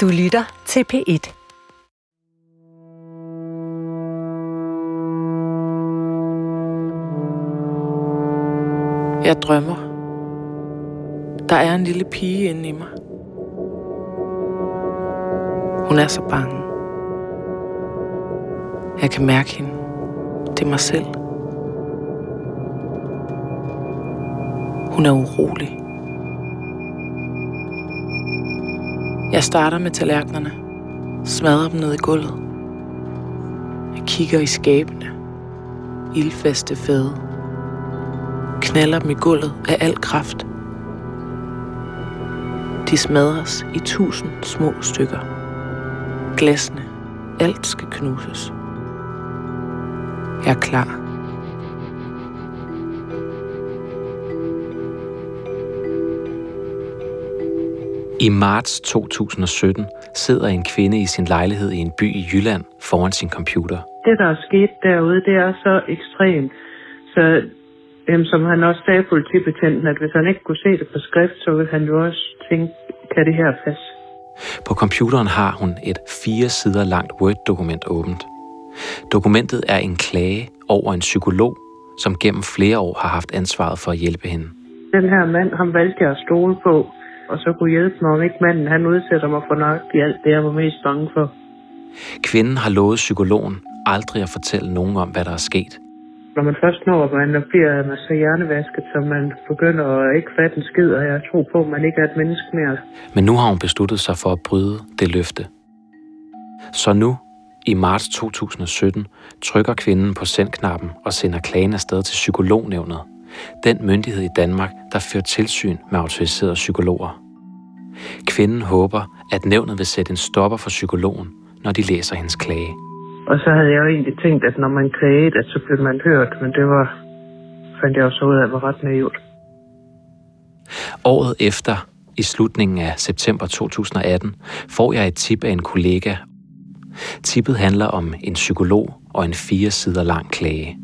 Du lytter til P1. Jeg drømmer. Der er en lille pige inde i mig. Hun er så bange. Jeg kan mærke hende. Det er mig selv. Hun er urolig. Jeg starter med tallerkenerne. Smadrer dem ned i gulvet. Jeg kigger i skabene. Ildfaste fade. Knaller dem i gulvet af al kraft. De smadres i tusind små stykker. Glasene. Alt skal knuses. Jeg er klar. I marts 2017 sidder en kvinde i sin lejlighed i en by i Jylland foran sin computer. Det, der er sket derude, det er så ekstremt. Så øhm, som han også sagde politibetjenten, at hvis han ikke kunne se det på skrift, så ville han jo også tænke, kan det her passe? På computeren har hun et fire sider langt Word-dokument åbent. Dokumentet er en klage over en psykolog, som gennem flere år har haft ansvaret for at hjælpe hende. Den her mand, ham valgte jeg at stole på, og så kunne hjælpe mig, om ikke manden han udsætter mig for nok i alt det, jeg var mest bange for. Kvinden har lovet psykologen aldrig at fortælle nogen om, hvad der er sket. Når man først når, man bliver man så hjernevasket, så man begynder at ikke fatte en skid, og jeg tror på, at man ikke er et menneske mere. Men nu har hun besluttet sig for at bryde det løfte. Så nu, i marts 2017, trykker kvinden på sendknappen og sender klagen afsted til psykolognævnet. Den myndighed i Danmark, der fører tilsyn med autoriserede psykologer. Kvinden håber, at nævnet vil sætte en stopper for psykologen, når de læser hendes klage. Og så havde jeg jo egentlig tænkt, at når man klagede, at så blev man hørt, men det var, fandt jeg også ud af, var ret naivt. Året efter, i slutningen af september 2018, får jeg et tip af en kollega. Tippet handler om en psykolog og en fire sider lang klage.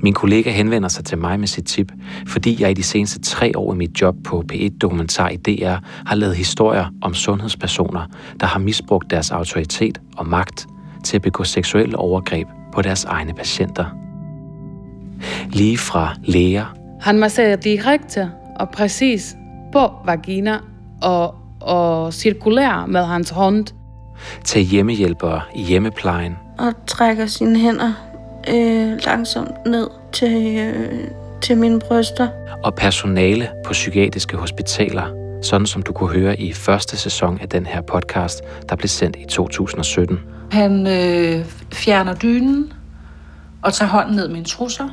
Min kollega henvender sig til mig med sit tip, fordi jeg i de seneste tre år i mit job på P1 Dokumentar i DR har lavet historier om sundhedspersoner, der har misbrugt deres autoritet og magt til at begå seksuelle overgreb på deres egne patienter. Lige fra læger, Han masserer direkte og præcis på vagina og, og cirkulerer med hans hånd. til hjemmehjælpere i hjemmeplejen, og trækker sine hænder øh, langsomt ned til, øh, til mine bryster. og personale på psykiatriske hospitaler, sådan som du kunne høre i første sæson af den her podcast, der blev sendt i 2017. Han øh, fjerner dynen og tager hånden ned med en trusser.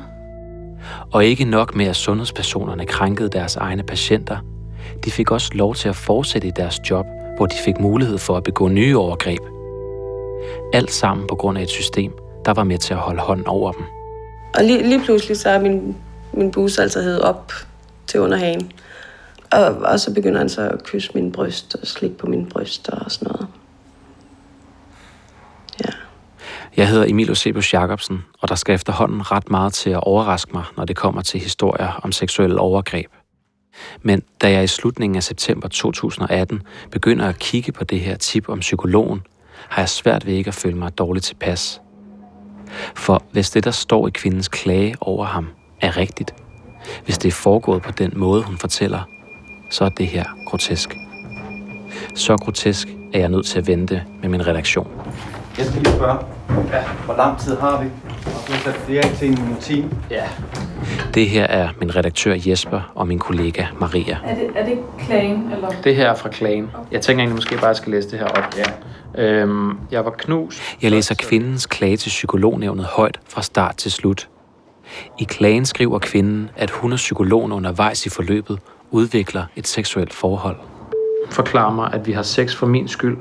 Og ikke nok med, at sundhedspersonerne krænkede deres egne patienter, de fik også lov til at fortsætte i deres job, hvor de fik mulighed for at begå nye overgreb. Alt sammen på grund af et system, der var med til at holde hånden over dem. Og lige, lige pludselig så er min, min bus altså hævet op til underhagen. Og, og så begynder han så at kysse min bryst og slikke på mine bryster og sådan noget. Ja. Jeg hedder Emil Eusebius Jacobsen, og der skal efterhånden ret meget til at overraske mig, når det kommer til historier om seksuelle overgreb. Men da jeg i slutningen af september 2018 begynder at kigge på det her tip om psykologen, har jeg svært ved ikke at føle mig dårligt tilpas. For hvis det, der står i kvindens klage over ham, er rigtigt, hvis det er foregået på den måde, hun fortæller, så er det her grotesk. Så grotesk, at jeg nødt til at vente med min redaktion. Jeg skal lige spørge, ja. hvor lang tid har vi? Og så sat flere til en time. Ja. Det her er min redaktør Jesper og min kollega Maria. Er det, er det klagen? Eller? Det her er fra klagen. Jeg tænker egentlig måske bare, at jeg skal læse det her op. Ja. Øhm, jeg var knust. Jeg læser kvindens klage til psykolognævnet højt fra start til slut. I klagen skriver kvinden, at hun og psykologen undervejs i forløbet udvikler et seksuelt forhold. Forklarer mig, at vi har sex for min skyld,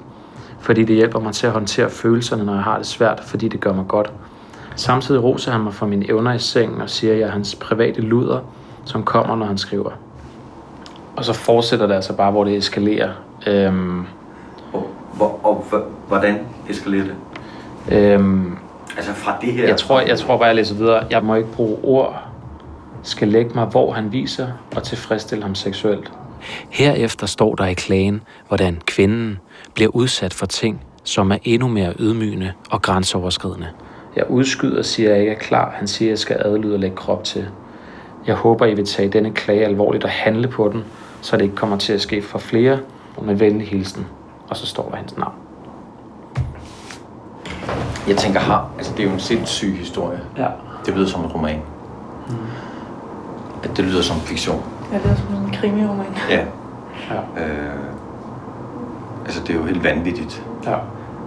fordi det hjælper mig til at håndtere følelserne, når jeg har det svært, fordi det gør mig godt. Samtidig roser han mig for mine evner i sengen og siger, at jeg er hans private luder, som kommer, når han skriver. Og så fortsætter det altså bare, hvor det eskalerer. Øhm, Og, og h- hvordan eskalerer det? øhm, Altså fra det her... jeg, tror, jeg tror bare, jeg læser videre. Jeg må ikke bruge ord. Skal lægge mig, hvor han viser og tilfredsstille ham seksuelt. Herefter står der i klagen, hvordan kvinden bliver udsat for ting, som er endnu mere ydmygende og grænseoverskridende. Jeg udskyder, siger jeg ikke er klar. Han siger, at jeg skal adlyde og lægge krop til. Jeg håber, I vil tage denne klage alvorligt og handle på den, så det ikke kommer til at ske for flere. Med venlig hilsen. Og så står der hans navn. Jeg tænker, har, altså det er jo en sindssyg historie. Ja. Det lyder som en roman. Mm. At det lyder som fiktion. Ja, det er som en krimiroman. Ja. Ja. Øh, altså det er jo helt vanvittigt, Ja.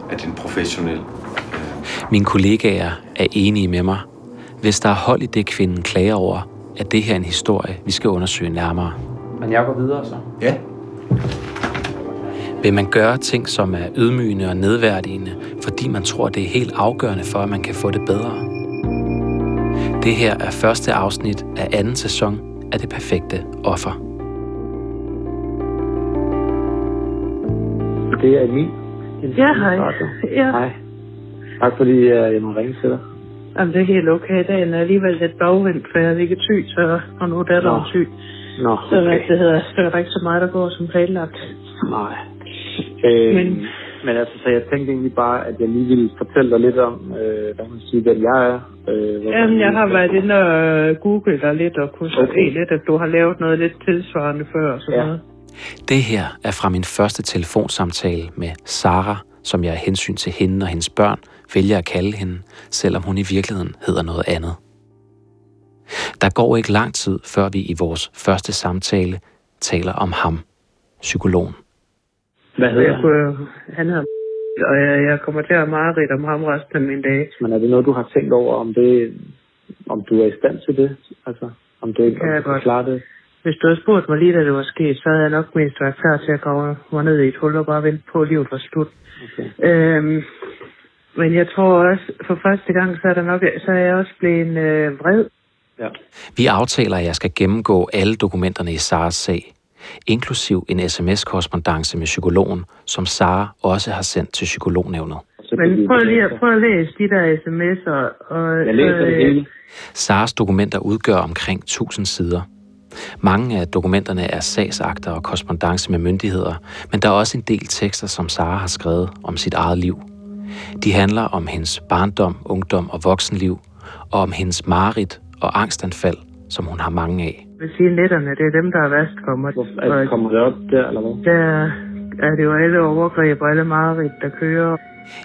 at en professionel... Mine kollegaer er enige med mig. Hvis der er hold i det, kvinden klager over, er det her en historie, vi skal undersøge nærmere. Men jeg går videre så. Ja. Vil man gøre ting, som er ydmygende og nedværdigende, fordi man tror, det er helt afgørende for, at man kan få det bedre? Det her er første afsnit af anden sæson af Det Perfekte Offer. Det er Emil. Ja, hej. Ja. Hej. Tak fordi øh, jeg må ringe til dig. Jamen, det er helt okay. Dagen er alligevel lidt bagvendt, for jeg er ikke syg, så, og nu er datteren Nå. syg. Nå, Så okay. det hedder, så er der ikke så meget, der går som planlagt. Nej. Øh, Men- men, altså, så jeg tænkte egentlig bare, at jeg lige ville fortælle dig lidt om, øh, hvad man siger, hvem jeg er. Øh, Jamen, jeg har været inde og googlet dig lidt, og kunne så Okay. se lidt, at du har lavet noget lidt tilsvarende før og sådan Ja. noget. Det her er fra min første telefonsamtale med Sara, som jeg af hensyn til hende og hendes børn vælger at kalde hende, selvom hun i virkeligheden hedder noget andet. Der går ikke lang tid, før vi i vores første samtale taler om ham, psykologen. Hvad hedder Jeg han? kunne, han hedder og jeg, jeg kommer til at have mareridt om ham resten af mine dage. Men er det noget, du har tænkt over, om det, om du er i stand til det? Altså, om du ikke du kan godt. klare det? Hvis du havde spurgt mig lige, da det var sket, så havde jeg nok mest været klar til at grave mig ned i et hul og bare vente på, at livet var slut. Okay. Øhm, men jeg tror også, for første gang, så er, der nok, så er jeg også blevet øh, vred. Ja. Vi aftaler, at jeg skal gennemgå alle dokumenterne i Saras sag, inklusiv en sms-korrespondence med psykologen, som Sara også har sendt til psykolognævnet. Men prøv lige at, prøv at læse de der sms'er. Og, Jeg læser det øh, hele. Saras dokumenter udgør omkring 1000 sider. Mange af dokumenterne er sagsakter og korrespondence med myndigheder, men der er også en del tekster, som Sara har skrevet om sit eget liv. De handler om hendes barndom, ungdom og voksenliv, og om hendes mareridt og angstanfald, som hun har mange af. Jeg vil sige, netterne, det er dem, der er værst for mig. Hvorfor, kommer det op der, eller hvad? Der er det jo alle overgreb og alle mareridt, der kører.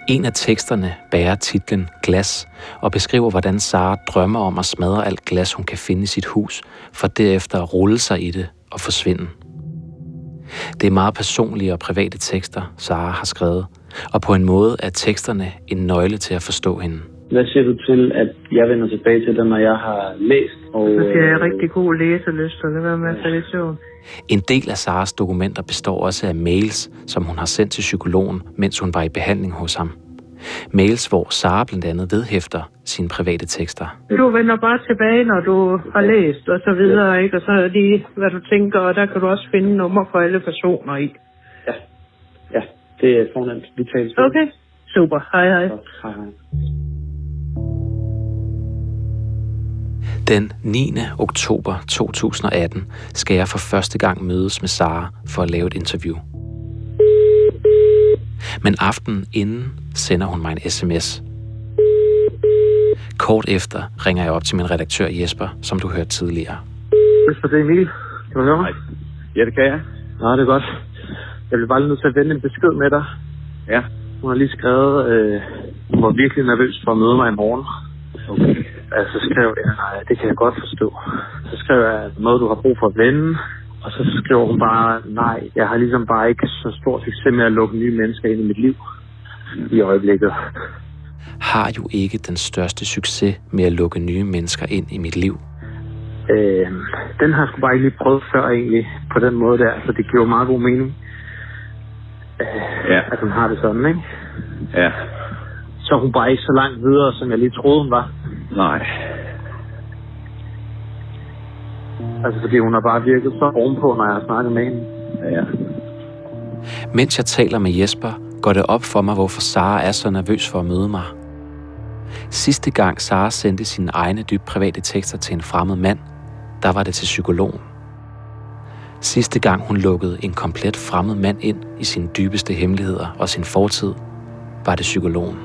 En af teksterne bærer titlen Glas og beskriver, hvordan Sara drømmer om at smadre alt glas, hun kan finde i sit hus, for derefter at rulle sig i det og forsvinde. Det er meget personlige og private tekster, Sara har skrevet, og på en måde er teksterne en nøgle til at forstå hende. Hvad siger du til, at jeg vender tilbage til det, når jeg har læst? Og, Så siger jeg øh, rigtig god læselyst, og lad være med at falde i søvn. En del af Saras dokumenter består også af mails, som hun har sendt til psykologen, mens hun var i behandling hos ham. Mails, hvor Sara blandt andet vedhæfter sine private tekster. Du vender bare tilbage, når du har læst, og så videre, ikke? Og så lige, hvad du tænker, og der kan du også finde nummer for alle personer i. Ja, det er fornemt. Vi tales. Okay, super. Hej, hej. Godt. Hej, hej. Den 9. oktober 2018 skal jeg for første gang mødes med Sara for at lave et interview. Men aftenen inden sender hun mig en sms. Kort efter ringer jeg op til min redaktør Jesper, som du hørte tidligere. Jesper, det er Emil. Kan du høre mig? Ja, det kan jeg. Nå, det er godt. Jeg vil bare lige nødt til at vende en besked med dig. Ja. Hun har lige skrevet, øh, hun var virkelig nervøs for at møde mig i morgen. Okay. Altså, så skrev jeg, nej, det kan jeg godt forstå. Så skrev jeg noget, du har brug for at vende. Og så skriver hun bare, nej, jeg har ligesom bare ikke så stor succes med at lukke nye mennesker ind i mit liv i øjeblikket. Har jo ikke den største succes med at lukke nye mennesker ind i mit liv. Øh, den har jeg sgu bare ikke lige prøvet før egentlig, på den måde der, så det giver meget god mening. Øh, Ja. At hun har det sådan, ikke? Ja. Så hun bare ikke så langt videre, som jeg lige troede, hun var. Nej. Altså, fordi hun har bare virket så ovenpå, når jeg har snakket med hende. Ja. Mens jeg taler med Jesper, går det op for mig, hvorfor Sara er så nervøs for at møde mig. Sidste gang Sara sendte sine egne dybt private tekster til en fremmed mand, der var det til psykologen. Sidste gang hun lukkede en komplet fremmed mand ind i sine dybeste hemmeligheder og sin fortid, var det psykologen.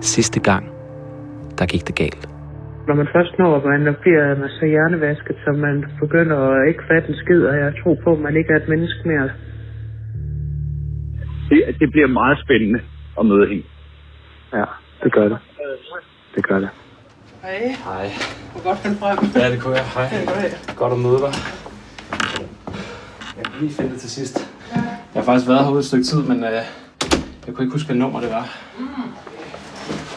Sidste gang, der gik det galt. Når man først når, at man bliver så hjernevasket, så man begynder at ikke fatte en skid, og jeg tror på, at man ikke er et menneske mere. Det, det bliver meget spændende at møde hende. Ja, det gør det. Det gør det. Hej. Hej. Hvor godt finde frem. Ja, det kunne jeg. Hej. Hej. Godt at møde dig. Jeg kan lige finde det til sidst. Jeg har faktisk været herude et stykke tid, men øh, jeg kunne ikke huske, hvilket nummer det var.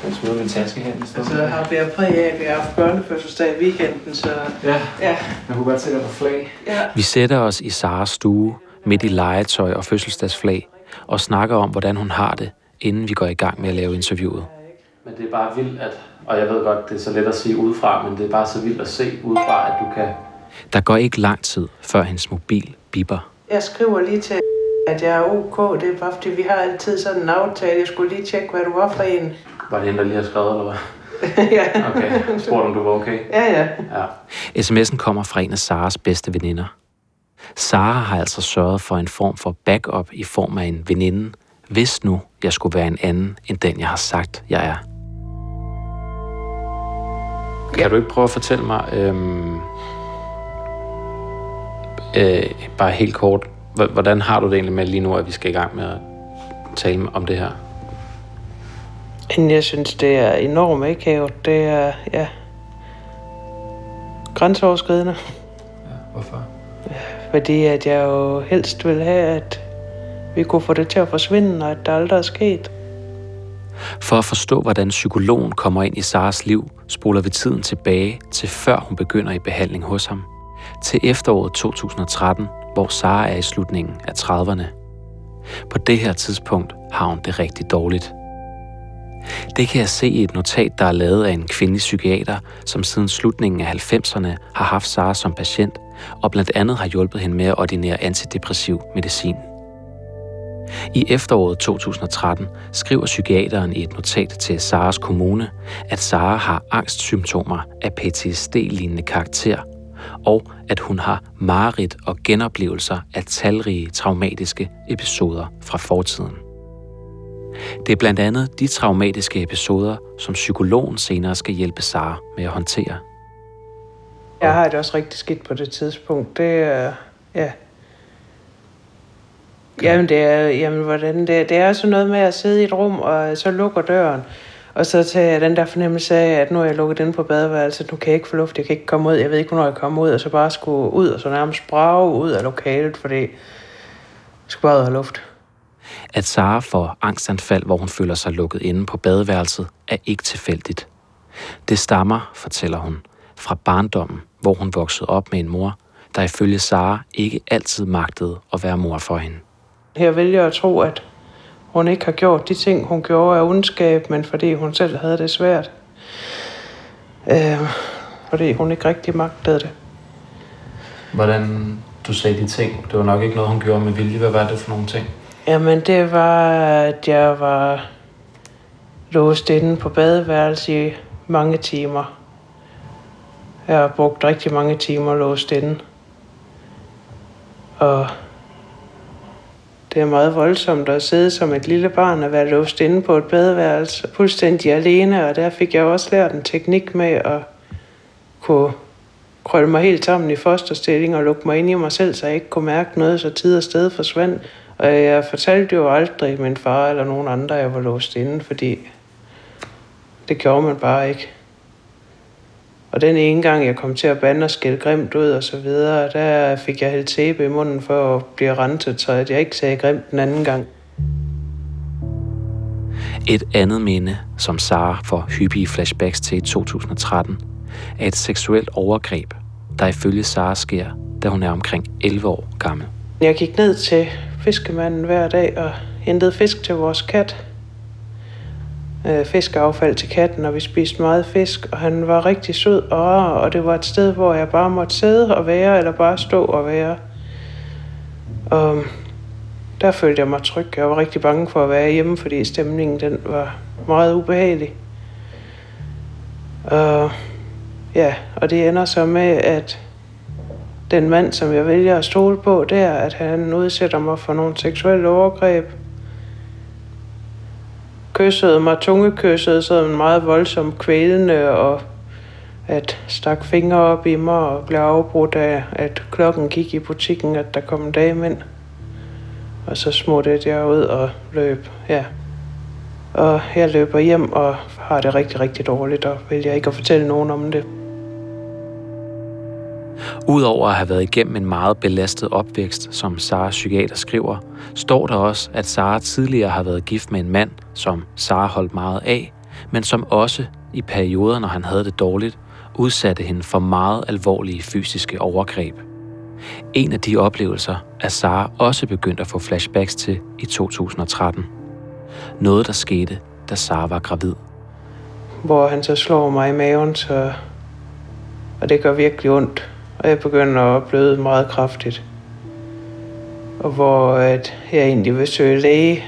Jeg smider min taske hen i stedet. Så har vi præg af, at vi har haft børnefødselsdag i weekenden, så Ja, ja. jeg kunne godt se dig på flag. ja. Vi sætter os i Saras stue, midt i legetøj og fødselsdagsflag, og snakker om, hvordan hun har det, inden vi går i gang med at lave interviewet. Men det er bare vildt, at... Og jeg ved godt, det er så let at sige udefra, men det er bare så vildt at se udefra, at du kan... Der går ikke lang tid, før hendes mobil bipper. Jeg skriver lige til, at jeg er ok. Det er bare fordi, vi har altid sådan en aftale. Jeg skulle lige tjekke, hvad du var for en. Var det hende, der lige har skrevet, eller hvad? ja. Okay, spurgte om du var okay. Ja, ja. Ja. SMS'en kommer fra en af Saras bedste veninder. Sara har altså sørget for en form for backup i form af en veninde, hvis nu jeg skulle være en anden end den, jeg har sagt, jeg er. Kan du ikke prøve at fortælle mig, øhm, øh, bare helt kort, hvordan har du det egentlig med lige nu, at vi skal i gang med at tale om det her? Men jeg synes, det er enormt akavet. Det er, ja, grænseoverskridende. Hvorfor? Fordi at jeg jo helst vil have, at vi kunne få det til at forsvinde, og at der aldrig er sket. For at forstå, hvordan psykologen kommer ind i Saras liv, spoler vi tiden tilbage til før hun begynder i behandling hos ham. Til efteråret 2013, hvor Sara er i slutningen af 30'erne. På det her tidspunkt har hun det rigtig dårligt. Det kan jeg se i et notat, der er lavet af en kvindelig psykiater, som siden slutningen af 90'erne har haft Sara som patient, og blandt andet har hjulpet hende med at ordinere antidepressiv medicin. I efteråret 2013 skriver psykiateren i et notat til Saras kommune, at Sara har angstsymptomer af PTSD-lignende karakter, og at hun har mareridt og genoplevelser af talrige traumatiske episoder fra fortiden. Det er blandt andet de traumatiske episoder, som psykologen senere skal hjælpe Sara med at håndtere. Jeg har det også rigtig skidt på det tidspunkt. Det er, ja. Jamen, det er, jamen, hvordan det, det er sådan noget med at sidde i et rum, og så lukker døren. Og så tager jeg den der fornemmelse af, at nu er jeg lukket inde på badeværelset, nu kan jeg ikke få luft, jeg kan ikke komme ud, jeg ved ikke, hvornår jeg kommer ud, og så bare skulle ud, og så nærmest brage ud af lokalet, fordi jeg skulle bare ud have luft. At Sara får angstanfald, hvor hun føler sig lukket inde på badeværelset, er ikke tilfældigt. Det stammer, fortæller hun, fra barndommen, hvor hun voksede op med en mor, der ifølge Sara ikke altid magtede at være mor for hende. Jeg vælger at tro, at hun ikke har gjort de ting, hun gjorde af ondskab, men fordi hun selv havde det svært. Øh, fordi hun ikke rigtig magtede det. Hvordan du sagde de ting, det var nok ikke noget, hun gjorde med vilje. Hvad var det for nogle ting? Jamen, det var, at jeg var låst inde på badeværelset i mange timer. Jeg har brugt rigtig mange timer låst inde. Og det er meget voldsomt at sidde som et lille barn og være låst inde på et badeværelse fuldstændig alene, og der fik jeg også lært en teknik med at kunne krølle mig helt sammen i fosterstilling og lukke mig ind i mig selv, så jeg ikke kunne mærke noget, så tid og sted forsvandt. Og jeg fortalte jo aldrig min far eller nogen andre, at jeg var låst inde, fordi det gjorde man bare ikke. Og den ene gang, jeg kom til at bande og skælde grimt ud og så videre, der fik jeg hældt sæbe i munden for at blive renset, så at jeg ikke sagde grimt den anden gang. Et andet minde, som Sara får hyppige flashbacks til i 2013, er et seksuelt overgreb, der ifølge Sara sker, da hun er omkring 11 år gammel. Jeg gik ned til fiskemanden hver dag og hentede fisk til vores kat. Øh, fiskeaffald til katten, og vi spiste meget fisk, og han var rigtig sød og rar, og det var et sted, hvor jeg bare måtte sidde og være, eller bare stå og være. Og um, der følte jeg mig tryg. Jeg var rigtig bange for at være hjemme, fordi stemningen den var meget ubehagelig. Og ja, og det ender så med, at den mand, som jeg vælger at stole på, det er, at han udsætter mig for nogle seksuelle overgreb. Kyssede mig, tungekyssede, sådan meget voldsomt kvælende, og at stak fingre op i mig og blev afbrudt af, at klokken gik i butikken, at der kom en dame ind. Og så smuttede jeg ud og løb, ja. Og jeg løber hjem og har det rigtig, rigtig dårligt, og vil jeg ikke at fortælle nogen om det. Udover at have været igennem en meget belastet opvækst, som Sara psykiater skriver, står der også, at Sara tidligere har været gift med en mand, som Sara holdt meget af, men som også i perioder, når han havde det dårligt, udsatte hende for meget alvorlige fysiske overgreb. En af de oplevelser er Sara også begyndt at få flashbacks til i 2013. Noget, der skete, da Sara var gravid. Hvor han så slår mig i maven, så... og det gør virkelig ondt. Og jeg begynder at bløde meget kraftigt. Og hvor at jeg egentlig vil søge læge.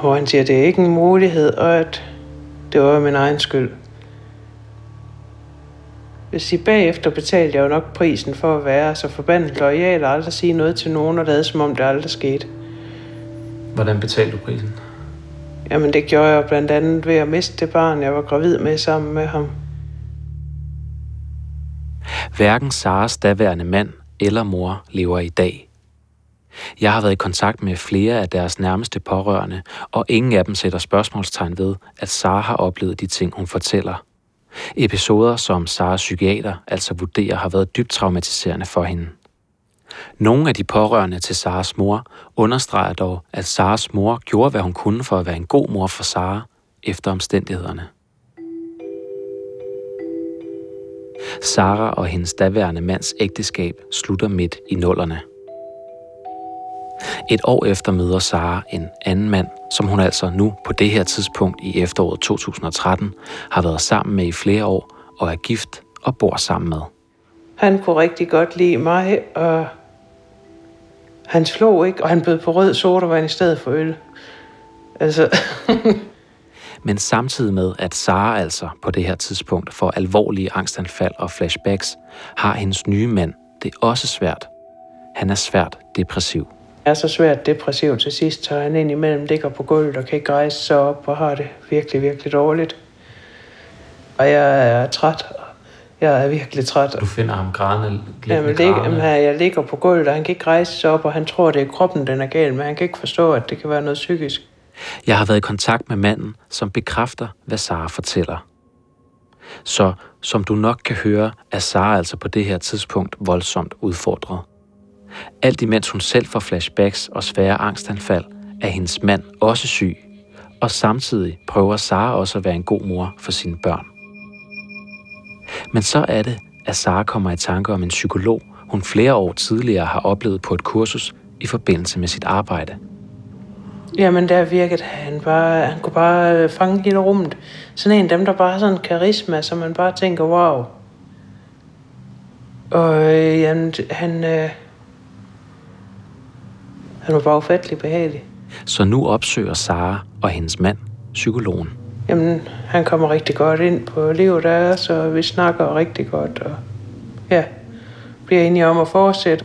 Hvor han siger, at det er ikke en mulighed, og at det var min egen skyld. Hvis I bagefter betalte jeg jo nok prisen for at være så forbandet lojal og aldrig sige noget til nogen og lade som om det aldrig skete. Hvordan betalte du prisen? Jamen det gjorde jeg blandt andet ved at miste det barn, jeg var gravid med sammen med ham. Hverken Saras daværende mand eller mor lever i dag. Jeg har været i kontakt med flere af deres nærmeste pårørende, og ingen af dem sætter spørgsmålstegn ved, at Sara har oplevet de ting, hun fortæller. Episoder, som Saras psykiater altså vurderer har været dybt traumatiserende for hende. Nogle af de pårørende til Saras mor understreger dog, at Saras mor gjorde, hvad hun kunne for at være en god mor for Sara efter omstændighederne. Sara og hendes daværende mands ægteskab slutter midt i nullerne. Et år efter møder Sara en anden mand, som hun altså nu på det her tidspunkt i efteråret 2013 har været sammen med i flere år og er gift og bor sammen med. Han kunne rigtig godt lide mig, og han slog ikke, og han bød på rød sodavand i stedet for øl. Altså, Men samtidig med, at Sara altså på det her tidspunkt får alvorlige angstanfald og flashbacks, har hendes nye mand det også svært. Han er svært depressiv. Jeg er så svært depressiv til sidst, så han indimellem ligger på gulvet og kan ikke rejse sig op og har det virkelig, virkelig dårligt. Og jeg er træt. Jeg er virkelig træt. Du finder ham grædende, Jamen, lig, jamen, jeg ligger på gulvet, og han kan ikke rejse sig op, og han tror, det er kroppen, den er gal, men han kan ikke forstå, at det kan være noget psykisk. Jeg har været i kontakt med manden, som bekræfter, hvad Sara fortæller. Så som du nok kan høre, er Sara altså på det her tidspunkt voldsomt udfordret. Alt imens hun selv får flashbacks og svære angstanfald, er hendes mand også syg, og samtidig prøver Sara også at være en god mor for sine børn. Men så er det, at Sara kommer i tanke om en psykolog, hun flere år tidligere har oplevet på et kursus i forbindelse med sit arbejde. Jamen, der virkede han bare, han kunne bare fange hele rummet. Sådan en af dem, der bare har sådan en karisma, så man bare tænker, wow. Og øh, jamen, han, øh, han var bare ufattelig behagelig. Så nu opsøger Sara og hendes mand psykologen. Jamen, han kommer rigtig godt ind på livet der, så vi snakker rigtig godt, og ja, bliver enige om at fortsætte.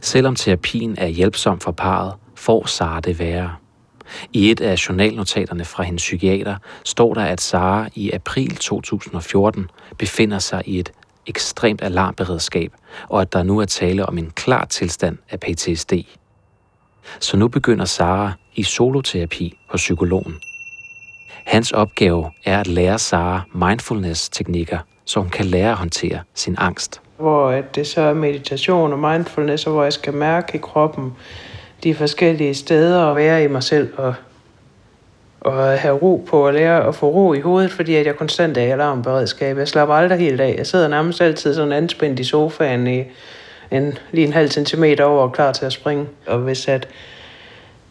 Selvom terapien er hjælpsom for parret, får Sara det værre. I et af journalnotaterne fra hendes psykiater står der, at Sara i april 2014 befinder sig i et ekstremt alarmberedskab, og at der nu er tale om en klar tilstand af PTSD. Så nu begynder Sara i soloterapi hos psykologen. Hans opgave er at lære Sara mindfulness-teknikker, så hun kan lære at håndtere sin angst. Hvor at det så er meditation og mindfulness, og hvor jeg skal mærke i kroppen de forskellige steder og være i mig selv og, og have ro på og lære at få ro i hovedet, fordi at jeg konstant er i alarmberedskab. Jeg slapper aldrig helt af. Jeg sidder nærmest altid sådan anspændt i sofaen i en, lige en halv centimeter over og klar til at springe. Og hvis at,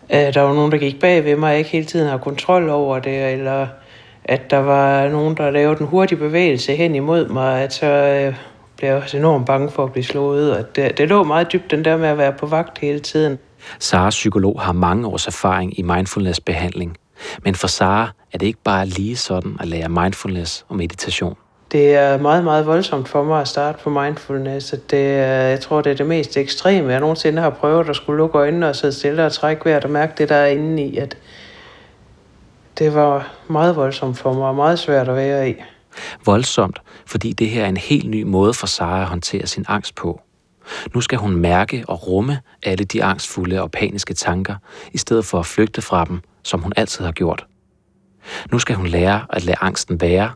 at der var nogen, der gik bag ved mig, og jeg ikke hele tiden har kontrol over det, eller at der var nogen, der lavede en hurtig bevægelse hen imod mig, at så øh, blev jeg også enormt bange for at blive slået. Og det, det lå meget dybt, den der med at være på vagt hele tiden. Saras psykolog har mange års erfaring i mindfulness-behandling. Men for Sara er det ikke bare lige sådan at lære mindfulness og meditation. det er meget, meget voldsomt for mig at starte på mindfulness. Det er, jeg tror, det er det mest ekstreme, jeg nogensinde har prøvet at skulle lukke øjnene og sidde stille og trække vejret og mærke det, der er inde i. At det var meget voldsomt for mig og meget svært at være i. Voldsomt, fordi det her er en helt ny måde for Sara at håndtere sin angst på. Nu skal hun mærke og rumme alle de angstfulde og paniske tanker, i stedet for at flygte fra dem, som hun altid har gjort. Nu skal hun lære at lade angsten være,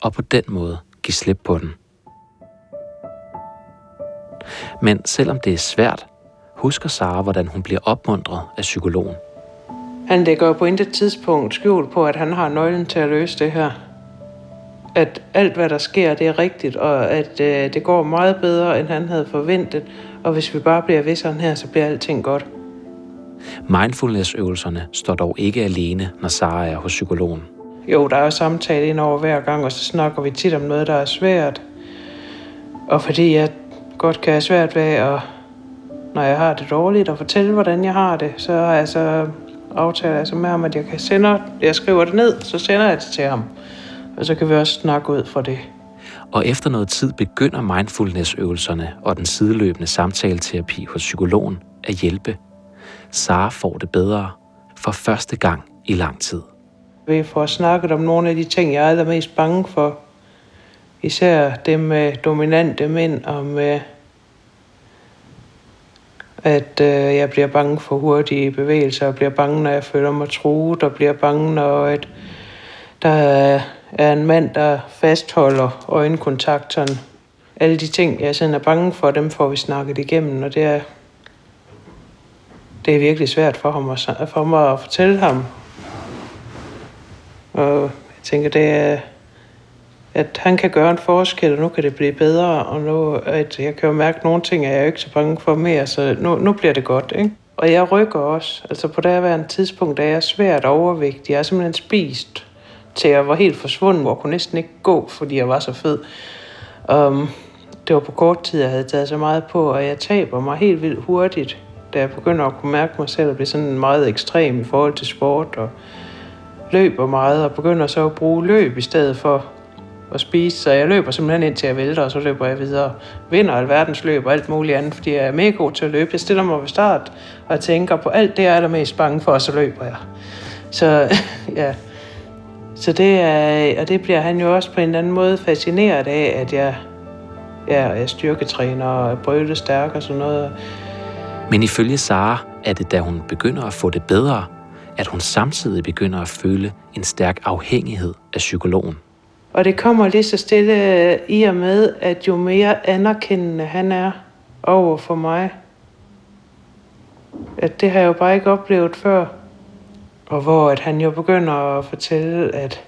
og på den måde give slip på den. Men selvom det er svært, husker Sara, hvordan hun bliver opmuntret af psykologen. Han lægger på intet tidspunkt skjul på, at han har nøglen til at løse det her. At alt, hvad der sker, det er rigtigt, og at øh, det går meget bedre, end han havde forventet. Og hvis vi bare bliver ved sådan her, så bliver alting godt. Mindfulness-øvelserne står dog ikke alene, når Sara er hos psykologen. Jo, der er jo samtale ind over hver gang, og så snakker vi tit om noget, der er svært. Og fordi jeg godt kan have svært ved at, når jeg har det dårligt, at fortælle, hvordan jeg har det, så har jeg så aftaler jeg så med ham, at jeg kan sende, jeg skriver det ned, så sender jeg det til ham. Og så kan vi også snakke ud fra det. Og efter noget tid begynder mindfulness-øvelserne og den sideløbende samtaleterapi hos psykologen at hjælpe. Sara får det bedre for første gang i lang tid. Vi får snakket om nogle af de ting, jeg er allermest bange for. Især det med dominante mænd og med, at øh, jeg bliver bange for hurtige bevægelser, og bliver bange, når jeg føler mig truet, og bliver bange, når at der er en mand, der fastholder øjenkontakterne. Alle de ting, jeg sådan er bange for, dem får vi snakket igennem, og det er, det er virkelig svært for, ham at, for mig at fortælle ham, og jeg tænker, det er, at han kan gøre en forskel, og nu kan det blive bedre, og nu, at jeg kan jo mærke, at nogle ting er jeg ikke så bange for mere, så nu, nu bliver det godt, ikke? Og jeg rykker også. Altså på en tidspunkt er jeg svært overvægtig. Jeg er simpelthen spist til jeg var helt forsvundet, og kunne næsten ikke gå, fordi jeg var så fed. Um, det var på kort tid, jeg havde taget så meget på, og jeg taber mig helt vildt hurtigt, da jeg begynder at kunne mærke mig selv at blive sådan meget ekstrem i forhold til sport og løber meget og begynder så at bruge løb i stedet for at spise. Så jeg løber simpelthen ind til jeg vælter, og så løber jeg videre. Vinder alverdens løb og alt muligt andet, fordi jeg er mega god til at løbe. Jeg stiller mig ved start og tænker på alt det, jeg er der mest bange for, og så løber jeg. Så ja, så det er, og det bliver han jo også på en eller anden måde fascineret af, at jeg, ja, jeg styrketræner og brøle stærk og sådan noget. Men ifølge Sara er det, da hun begynder at få det bedre, at hun samtidig begynder at føle en stærk afhængighed af psykologen. Og det kommer lige så stille i og med, at jo mere anerkendende han er over for mig, at det har jeg jo bare ikke oplevet før. Og hvor at han jo begynder at fortælle, at,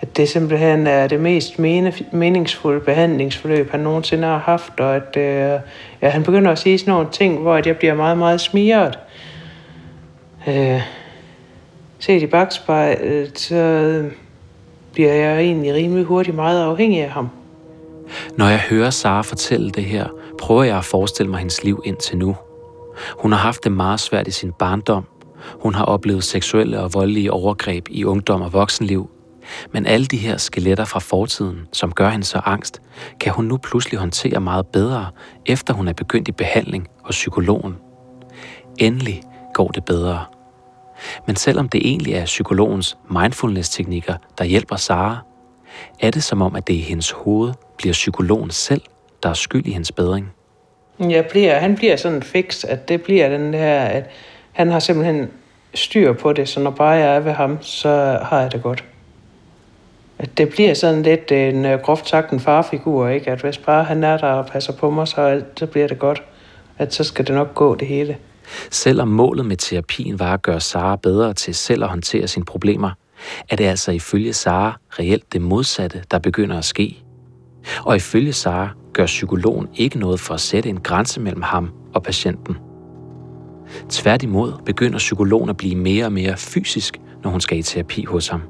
at det simpelthen er det mest meningsfulde behandlingsforløb, han nogensinde har haft, og at øh, ja, han begynder at sige sådan nogle ting, hvor at jeg bliver meget, meget smiret. Øh, set i bagspejlet, så bliver jeg egentlig rimelig hurtigt meget afhængig af ham. Når jeg hører Sara fortælle det her, prøver jeg at forestille mig hendes liv indtil nu. Hun har haft det meget svært i sin barndom. Hun har oplevet seksuelle og voldelige overgreb i ungdom og voksenliv. Men alle de her skeletter fra fortiden, som gør hende så angst, kan hun nu pludselig håndtere meget bedre, efter hun er begyndt i behandling hos psykologen. Endelig går det bedre. Men selvom det egentlig er psykologens mindfulness-teknikker, der hjælper Sara, er det som om, at det i hendes hoved bliver psykologen selv, der er skyld i hendes bedring. Jeg bliver, han bliver sådan fix, at det bliver den her, at han har simpelthen styr på det, så når bare jeg er ved ham, så har jeg det godt. At det bliver sådan lidt en øh, groft sagt en farfigur, ikke? At hvis bare han er der og passer på mig, så, alt, så bliver det godt. At så skal det nok gå det hele. Selvom målet med terapien var at gøre Sara bedre til selv at håndtere sine problemer, er det altså ifølge Sara reelt det modsatte, der begynder at ske. Og ifølge Sara gør psykologen ikke noget for at sætte en grænse mellem ham og patienten. Tværtimod begynder psykologen at blive mere og mere fysisk, når hun skal i terapi hos ham.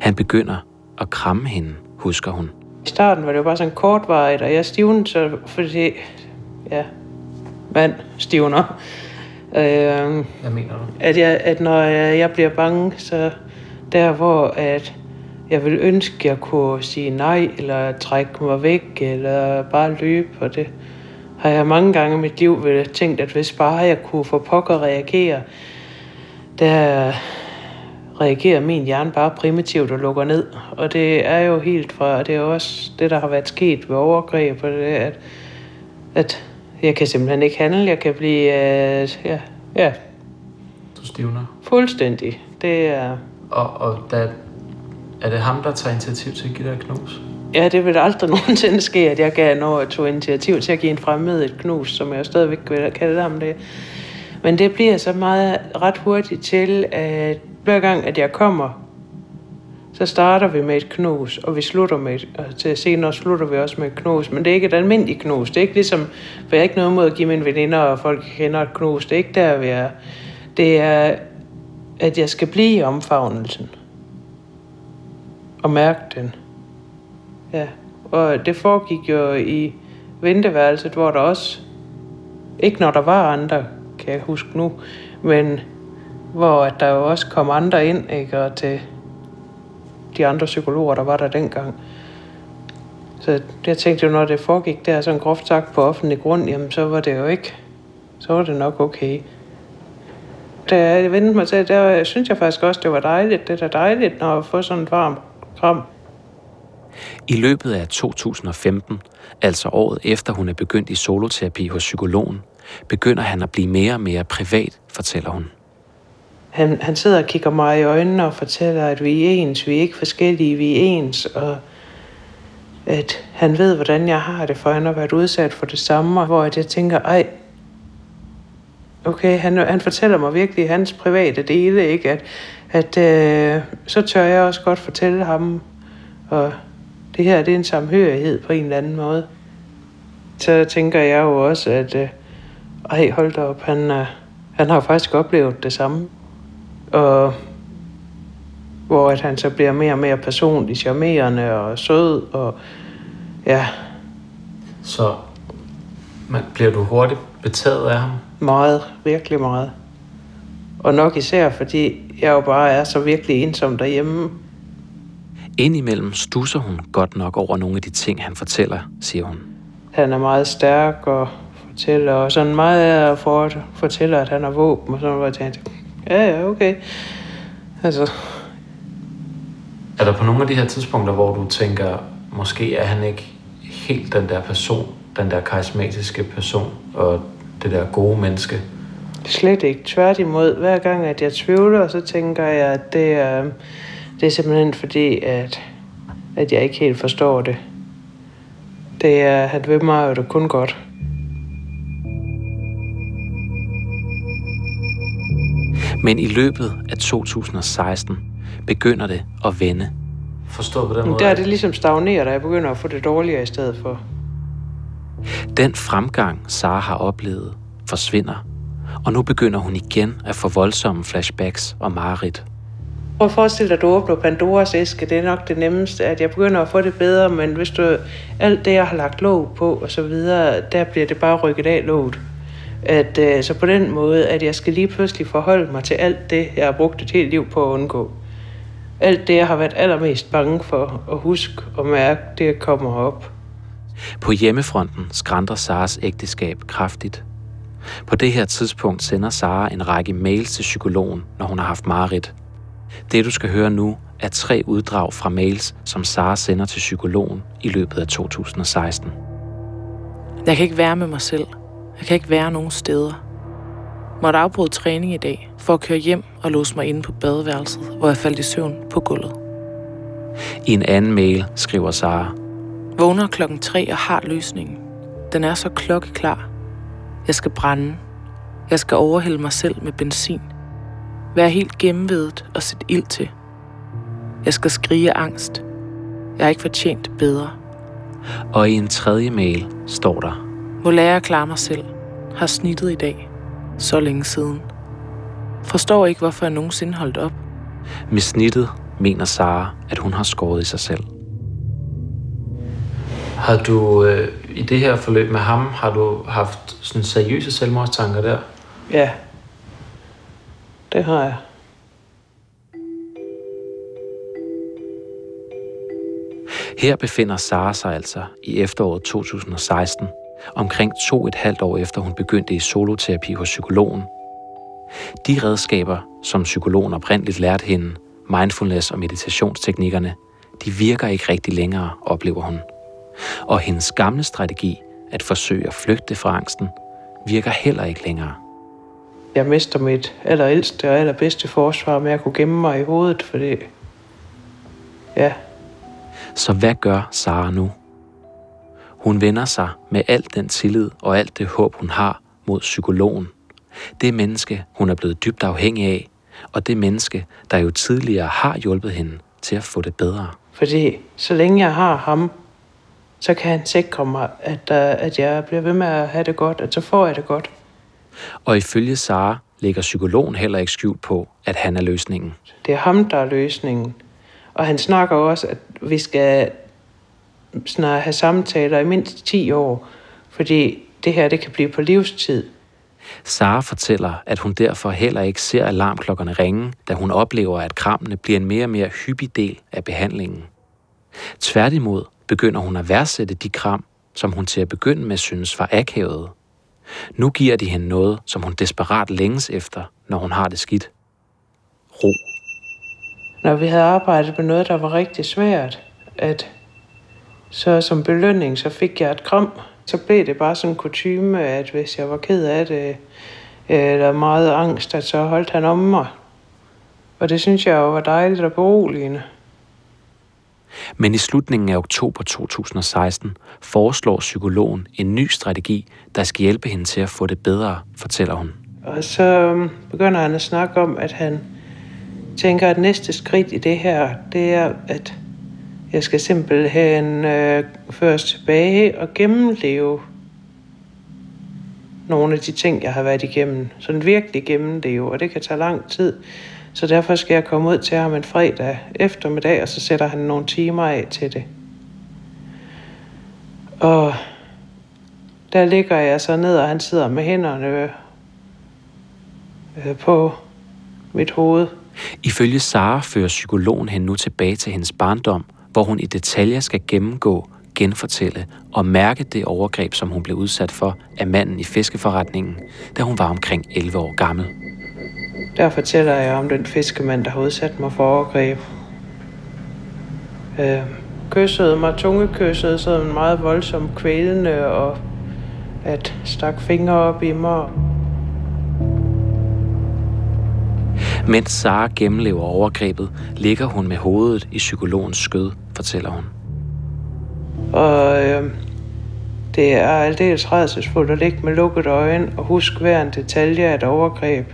Han begynder at kramme hende, husker hun. I starten var det jo bare sådan kortvarigt, og jeg stivnede, så fordi ja, vand stivner. Øh, Hvad mener du? At, jeg, at når jeg, jeg bliver bange, så der hvor at jeg vil ønske, at jeg kunne sige nej, eller trække mig væk, eller bare løbe, og det har jeg mange gange i mit liv vel tænkt, at hvis bare jeg kunne få pokker reagere, der reagerer min hjerne bare primitivt og lukker ned. Og det er jo helt fra, det er også det, der har været sket ved overgreb, og det, at, at jeg kan simpelthen ikke handle, jeg kan blive, uh, ja, ja. Du stivner? Fuldstændig. Det er... Og, og da, er det ham, der tager initiativ til at give dig et knus? Ja, det vil aldrig nogensinde ske, at jeg gav noget tog initiativ til at give en fremmed et knus, som jeg stadigvæk vil kalde ham det. Men det bliver så meget ret hurtigt til, at hver gang, at jeg kommer, så starter vi med et knus, og vi slutter med et, og til senere slutter vi også med et knus. Men det er ikke et almindeligt knus. Det er ikke ligesom, for jeg har ikke noget mod at give mine veninder og folk kender et knus. Det er ikke der, vi er. Det er, at jeg skal blive i omfavnelsen. Og mærke den. Ja, og det foregik jo i venteværelset, hvor der også, ikke når der var andre, kan jeg huske nu, men hvor at der jo også kom andre ind, ikke, og til de andre psykologer, der var der dengang. Så jeg tænkte jo, når det foregik der sådan groft sagt på offentlig grund, jamen så var det jo ikke, så var det nok okay. Da jeg vendte mig til, der synes jeg faktisk også, det var dejligt. Det er dejligt, når jeg får sådan et varmt kram. I løbet af 2015, altså året efter hun er begyndt i soloterapi hos psykologen, begynder han at blive mere og mere privat, fortæller hun. Han, han sidder og kigger mig i øjnene og fortæller, at vi er ens, vi er ikke forskellige, vi er ens, og at han ved, hvordan jeg har det, for han har været udsat for det samme, hvor jeg tænker, ej, okay, han, han fortæller mig virkelig hans private dele, ikke? At, at øh, så tør jeg også godt fortælle ham, og det her det er en samhørighed på en eller anden måde. Så tænker jeg jo også, at øh, ej, hold da op, han, øh, han har faktisk oplevet det samme. Og hvor at han så bliver mere og mere personlig, charmerende og sød, og ja. Så man, bliver du hurtigt betaget af ham? Meget, virkelig meget. Og nok især, fordi jeg jo bare er så virkelig ensom derhjemme. Indimellem stusser hun godt nok over nogle af de ting, han fortæller, siger hun. Han er meget stærk og fortæller, og sådan meget af for fortæller, at han har våben, og sådan, hvor jeg tænkte, ja, ja, okay. Altså. Er der på nogle af de her tidspunkter, hvor du tænker, måske er han ikke helt den der person, den der karismatiske person, og det der gode menneske? Slet ikke. Tværtimod, hver gang, at jeg tvivler, så tænker jeg, at det er, det er simpelthen fordi, at, at jeg ikke helt forstår det. Det er, han vil mig jo det kun godt. Men i løbet af 2016 begynder det at vende. Forstået på den måde? Der er det ligesom stagneret, og jeg begynder at få det dårligere i stedet for. Den fremgang, Sara har oplevet, forsvinder. Og nu begynder hun igen at få voldsomme flashbacks og mareridt. Prøv at forestille dig, at du åbner Pandoras æske. Det er nok det nemmeste, at jeg begynder at få det bedre, men hvis du alt det, jeg har lagt låg på og så videre, der bliver det bare rykket af låget. At, øh, så på den måde, at jeg skal lige pludselig forholde mig til alt det, jeg har brugt et helt liv på at undgå. Alt det, jeg har været allermest bange for at huske og mærke, det kommer op. På hjemmefronten skrænder Saras ægteskab kraftigt. På det her tidspunkt sender Sara en række mails til psykologen, når hun har haft mareridt. Det, du skal høre nu, er tre uddrag fra mails, som Sara sender til psykologen i løbet af 2016. Jeg kan ikke være med mig selv. Jeg kan ikke være nogen steder. Måtte afbryde træning i dag for at køre hjem og låse mig inde på badeværelset, hvor jeg faldt i søvn på gulvet. I en anden mail skriver Sara. Vågner klokken 3 og har løsningen. Den er så klokkeklar. Jeg skal brænde. Jeg skal overhælde mig selv med benzin. Være helt gennemvedet og sætte ild til. Jeg skal skrige angst. Jeg har ikke fortjent bedre. Og i en tredje mail står der. Må lære at klare mig selv. Har snittet i dag. Så længe siden. Forstår ikke, hvorfor jeg nogensinde holdt op. Med snittet mener Sara, at hun har skåret i sig selv. Har du øh, i det her forløb med ham, har du haft sådan seriøse selvmordstanker der? Ja, det har jeg. Her befinder Sara sig altså i efteråret 2016, omkring to et halvt år efter hun begyndte i soloterapi hos psykologen. De redskaber, som psykologen oprindeligt lærte hende, mindfulness og meditationsteknikkerne, de virker ikke rigtig længere, oplever hun. Og hendes gamle strategi, at forsøge at flygte fra angsten, virker heller ikke længere. Jeg mister mit allerældste og allerbedste forsvar med at kunne gemme mig i hovedet, fordi... Ja. Så hvad gør Sara nu? Hun vender sig med al den tillid og alt det håb, hun har mod psykologen. Det menneske, hun er blevet dybt afhængig af, og det menneske, der jo tidligere har hjulpet hende til at få det bedre. Fordi så længe jeg har ham, så kan han sikre mig, at, at jeg bliver ved med at have det godt, at så får jeg det godt. Og ifølge Sara lægger psykologen heller ikke skjult på, at han er løsningen. Det er ham, der er løsningen. Og han snakker også, at vi skal snart have samtaler i mindst 10 år, fordi det her det kan blive på livstid. Sara fortæller, at hun derfor heller ikke ser alarmklokkerne ringe, da hun oplever, at krammene bliver en mere og mere hyppig del af behandlingen. Tværtimod begynder hun at værdsætte de kram, som hun til at begynde med synes var akavet. Nu giver de hende noget, som hun desperat længes efter, når hun har det skidt. Ro. Når vi havde arbejdet med noget, der var rigtig svært, at så som belønning, så fik jeg et kram. Så blev det bare sådan en kutume, at hvis jeg var ked af det, eller meget angst, at så holdt han om mig. Og det synes jeg jo var dejligt og beroligende. Men i slutningen af oktober 2016 foreslår psykologen en ny strategi, der skal hjælpe hende til at få det bedre, fortæller hun. Og så um, begynder han at snakke om, at han tænker, at næste skridt i det her, det er, at jeg skal simpelthen uh, øh, føres tilbage og gennemleve nogle af de ting, jeg har været igennem. Sådan virkelig gennemleve, og det kan tage lang tid. Så derfor skal jeg komme ud til ham en fredag eftermiddag, og så sætter han nogle timer af til det. Og der ligger jeg så ned, og han sidder med hænderne øh, på mit hoved. Ifølge Sara fører psykologen hende nu tilbage til hendes barndom, hvor hun i detaljer skal gennemgå, genfortælle og mærke det overgreb, som hun blev udsat for af manden i fiskeforretningen, da hun var omkring 11 år gammel. Der fortæller jeg om den fiskemand, der har udsat mig for overgreb. Øh, kyssede mig, tungekyssede, sådan meget voldsomt kvælende, og at stak fingre op i mig. Mens Sara gennemlever overgrebet, ligger hun med hovedet i psykologens skød, fortæller hun. Og øh, det er aldeles rædselsfuldt at ligge med lukket øjne og huske hver en detalje af et overgreb.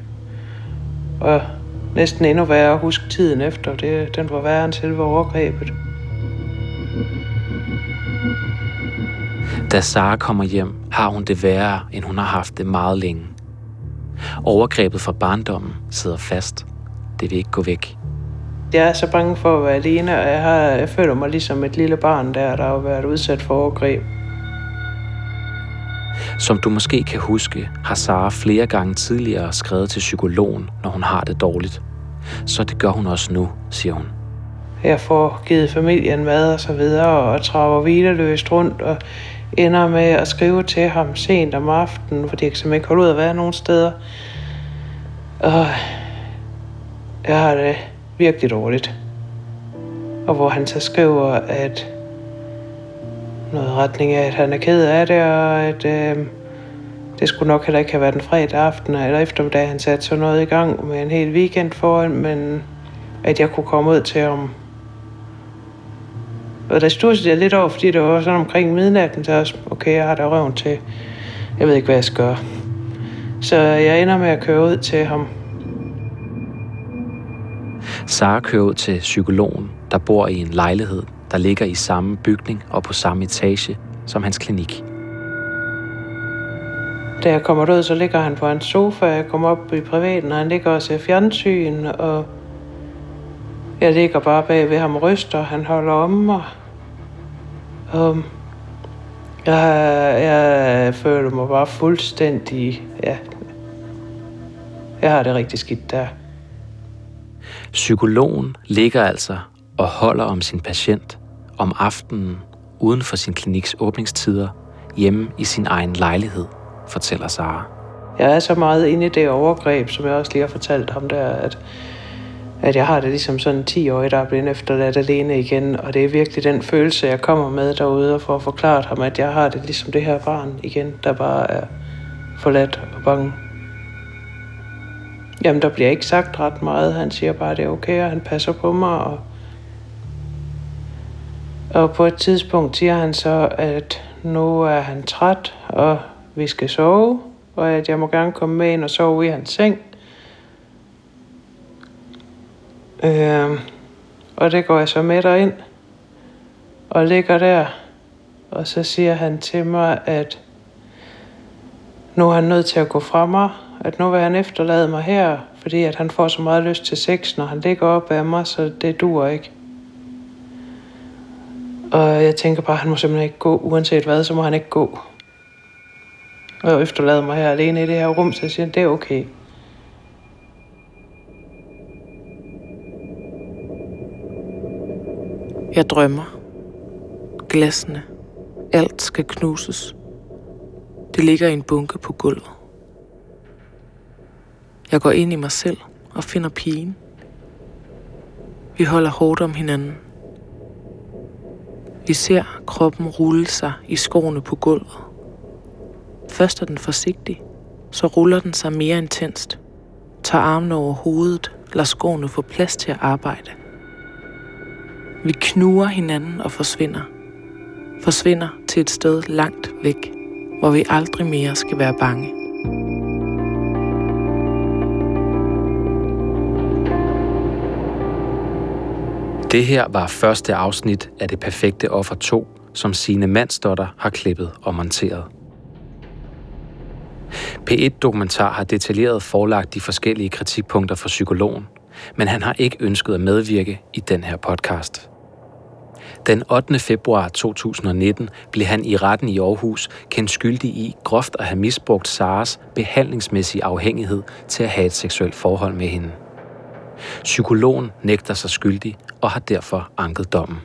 Og næsten endnu værre at huske tiden efter. Det, den var værre end selve overgrebet. Da Sara kommer hjem, har hun det værre, end hun har haft det meget længe. Overgrebet fra barndommen sidder fast. Det vil ikke gå væk. Jeg er så bange for at være alene, og jeg, har, jeg føler mig ligesom et lille barn der, der har været udsat for overgreb. Som du måske kan huske, har Sara flere gange tidligere skrevet til psykologen, når hun har det dårligt. Så det gør hun også nu, siger hun. Jeg får givet familien mad og så videre, og traver hvileløst rundt, og ender med at skrive til ham sent om aftenen, fordi jeg kan simpelthen ikke holde ud at være nogen steder. Og jeg har det virkelig dårligt. Og hvor han så skriver, at noget retning af, at han er ked af det, og at øh, det skulle nok heller ikke have været en fredag aften eller eftermiddag, han satte så noget i gang med en hel weekend foran, men at jeg kunne komme ud til ham. Og der stod jeg lidt over, fordi det var sådan omkring midnatten, så også, okay, jeg har da røven til, jeg ved ikke, hvad jeg skal gøre. Så jeg ender med at køre ud til ham. Sara kører ud til psykologen, der bor i en lejlighed, der ligger i samme bygning og på samme etage som hans klinik. Da jeg kommer ud, så ligger han på en sofa. Jeg kommer op i privaten, og han ligger og ser fjernsyn, og jeg ligger bare bag ved ham og ryster. Han holder om mig. Um, jeg, jeg føler mig bare fuldstændig... Ja, jeg har det rigtig skidt der. Psykologen ligger altså og holder om sin patient, om aftenen uden for sin kliniks åbningstider hjemme i sin egen lejlighed, fortæller Sara. Jeg er så meget inde i det overgreb, som jeg også lige har fortalt ham der, at, at jeg har det ligesom sådan en 10 år, der er blevet efterladt alene igen, og det er virkelig den følelse, jeg kommer med derude, og for at ham, at jeg har det ligesom det her barn igen, der bare er forladt og bange. Jamen, der bliver ikke sagt ret meget. Han siger bare, at det er okay, og han passer på mig. Og, og på et tidspunkt siger han så, at nu er han træt, og vi skal sove, og at jeg må gerne komme med ind og sove i hans seng. Øh, og det går jeg så med derind, og ligger der, og så siger han til mig, at nu er han nødt til at gå fra mig, at nu vil han efterlade mig her, fordi at han får så meget lyst til sex, når han ligger op af mig, så det dur ikke. Og jeg tænker bare, at han må simpelthen ikke gå, uanset hvad, så må han ikke gå. Og efterlade mig her alene i det her rum, så jeg siger, det er okay. Jeg drømmer. Glassene. Alt skal knuses. Det ligger i en bunke på gulvet. Jeg går ind i mig selv og finder pigen. Vi holder hårdt om hinanden. Vi ser kroppen rulle sig i skoene på gulvet. Først er den forsigtig, så ruller den sig mere intenst. Tager armene over hovedet, lader skoene få plads til at arbejde. Vi knuger hinanden og forsvinder. Forsvinder til et sted langt væk, hvor vi aldrig mere skal være bange. Det her var første afsnit af Det Perfekte Offer 2, som sine Mandsdotter har klippet og monteret. P1-dokumentar har detaljeret forlagt de forskellige kritikpunkter for psykologen, men han har ikke ønsket at medvirke i den her podcast. Den 8. februar 2019 blev han i retten i Aarhus kendt skyldig i groft at have misbrugt Saras behandlingsmæssige afhængighed til at have et seksuelt forhold med hende. Psykologen nægter sig skyldig og har derfor anket dommen.